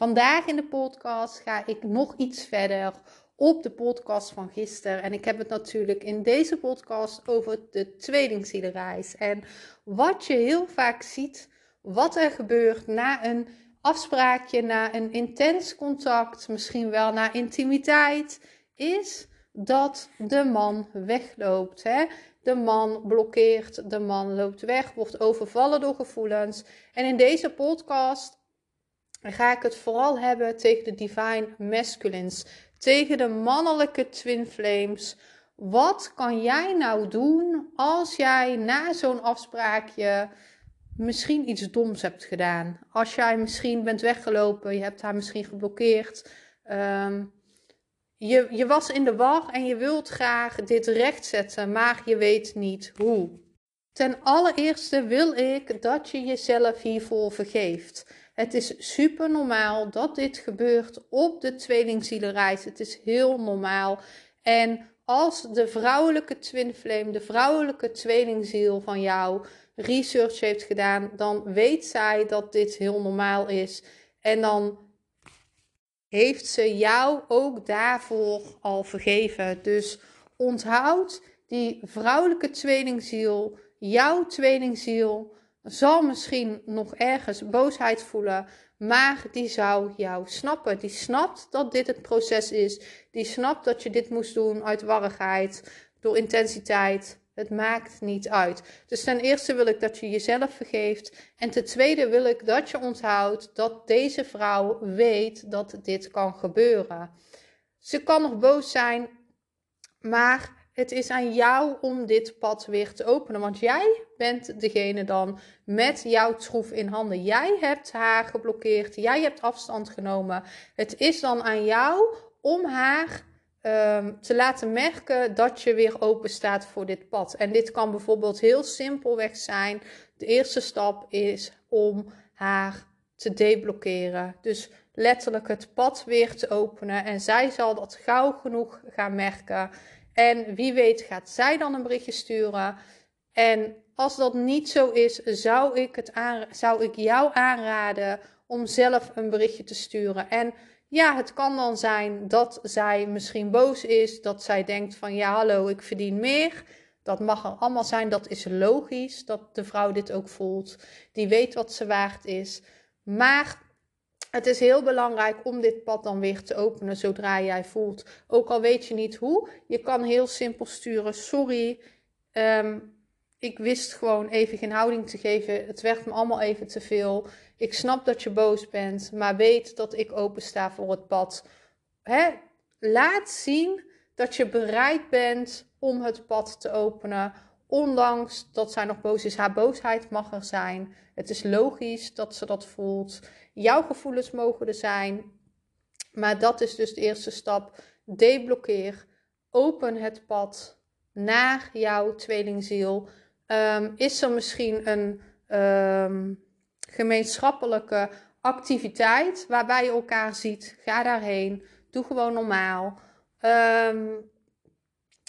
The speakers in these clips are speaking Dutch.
Vandaag in de podcast ga ik nog iets verder op de podcast van gisteren. En ik heb het natuurlijk in deze podcast over de tweelingzielenreis. En wat je heel vaak ziet, wat er gebeurt na een afspraakje, na een intens contact, misschien wel na intimiteit, is dat de man wegloopt. Hè? De man blokkeert, de man loopt weg, wordt overvallen door gevoelens. En in deze podcast ga ik het vooral hebben tegen de divine masculines, tegen de mannelijke twin flames. Wat kan jij nou doen als jij na zo'n afspraakje misschien iets doms hebt gedaan? Als jij misschien bent weggelopen, je hebt haar misschien geblokkeerd. Ehm, je, je was in de war en je wilt graag dit rechtzetten, maar je weet niet hoe. Ten allereerste wil ik dat je jezelf hiervoor vergeeft. Het is super normaal dat dit gebeurt op de tweelingzielenreis. Het is heel normaal. En als de vrouwelijke twin flame, de vrouwelijke tweelingziel van jou research heeft gedaan, dan weet zij dat dit heel normaal is. En dan heeft ze jou ook daarvoor al vergeven. Dus onthoud die vrouwelijke tweelingziel, jouw tweelingziel zal misschien nog ergens boosheid voelen, maar die zou jou snappen. Die snapt dat dit het proces is. Die snapt dat je dit moest doen uit warrigheid, door intensiteit. Het maakt niet uit. Dus ten eerste wil ik dat je jezelf vergeeft. En ten tweede wil ik dat je onthoudt dat deze vrouw weet dat dit kan gebeuren. Ze kan nog boos zijn, maar het is aan jou om dit pad weer te openen. Want jij bent degene dan met jouw troef in handen. Jij hebt haar geblokkeerd. Jij hebt afstand genomen. Het is dan aan jou om haar um, te laten merken dat je weer open staat voor dit pad. En dit kan bijvoorbeeld heel simpelweg zijn. De eerste stap is om haar te deblokkeren. Dus letterlijk het pad weer te openen. En zij zal dat gauw genoeg gaan merken. En wie weet gaat zij dan een berichtje sturen. En als dat niet zo is, zou ik, het zou ik jou aanraden om zelf een berichtje te sturen. En ja, het kan dan zijn dat zij misschien boos is, dat zij denkt van ja, hallo, ik verdien meer. Dat mag er allemaal zijn, dat is logisch dat de vrouw dit ook voelt. Die weet wat ze waard is. Maar het is heel belangrijk om dit pad dan weer te openen zodra jij voelt. Ook al weet je niet hoe, je kan heel simpel sturen: Sorry, ehm, ik wist gewoon even geen houding te geven. Het werd me allemaal even te veel. Ik snap dat je boos bent, maar weet dat ik open sta voor het pad. Hè? Laat zien dat je bereid bent om het pad te openen. Ondanks dat zij nog boos is, haar boosheid mag er zijn. Het is logisch dat ze dat voelt. Jouw gevoelens mogen er zijn. Maar dat is dus de eerste stap. Deblokkeer. Open het pad naar jouw tweelingziel. Um, is er misschien een um, gemeenschappelijke activiteit waarbij je elkaar ziet? Ga daarheen. Doe gewoon normaal. Um,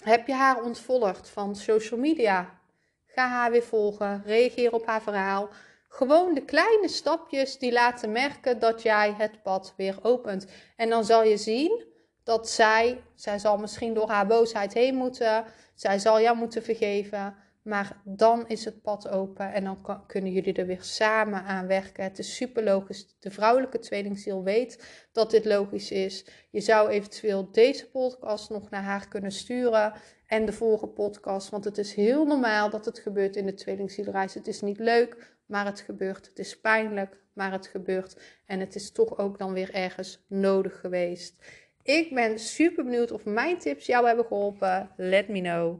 heb je haar ontvolgd van social media? Ga haar weer volgen. Reageer op haar verhaal. Gewoon de kleine stapjes die laten merken dat jij het pad weer opent. En dan zal je zien dat zij, zij zal misschien door haar boosheid heen moeten. Zij zal jou moeten vergeven. Maar dan is het pad open en dan kunnen jullie er weer samen aan werken. Het is super logisch. De vrouwelijke tweelingziel weet dat dit logisch is. Je zou eventueel deze podcast nog naar haar kunnen sturen en de vorige podcast. Want het is heel normaal dat het gebeurt in de tweelingzielreis. Het is niet leuk, maar het gebeurt. Het is pijnlijk, maar het gebeurt. En het is toch ook dan weer ergens nodig geweest. Ik ben super benieuwd of mijn tips jou hebben geholpen. Let me know.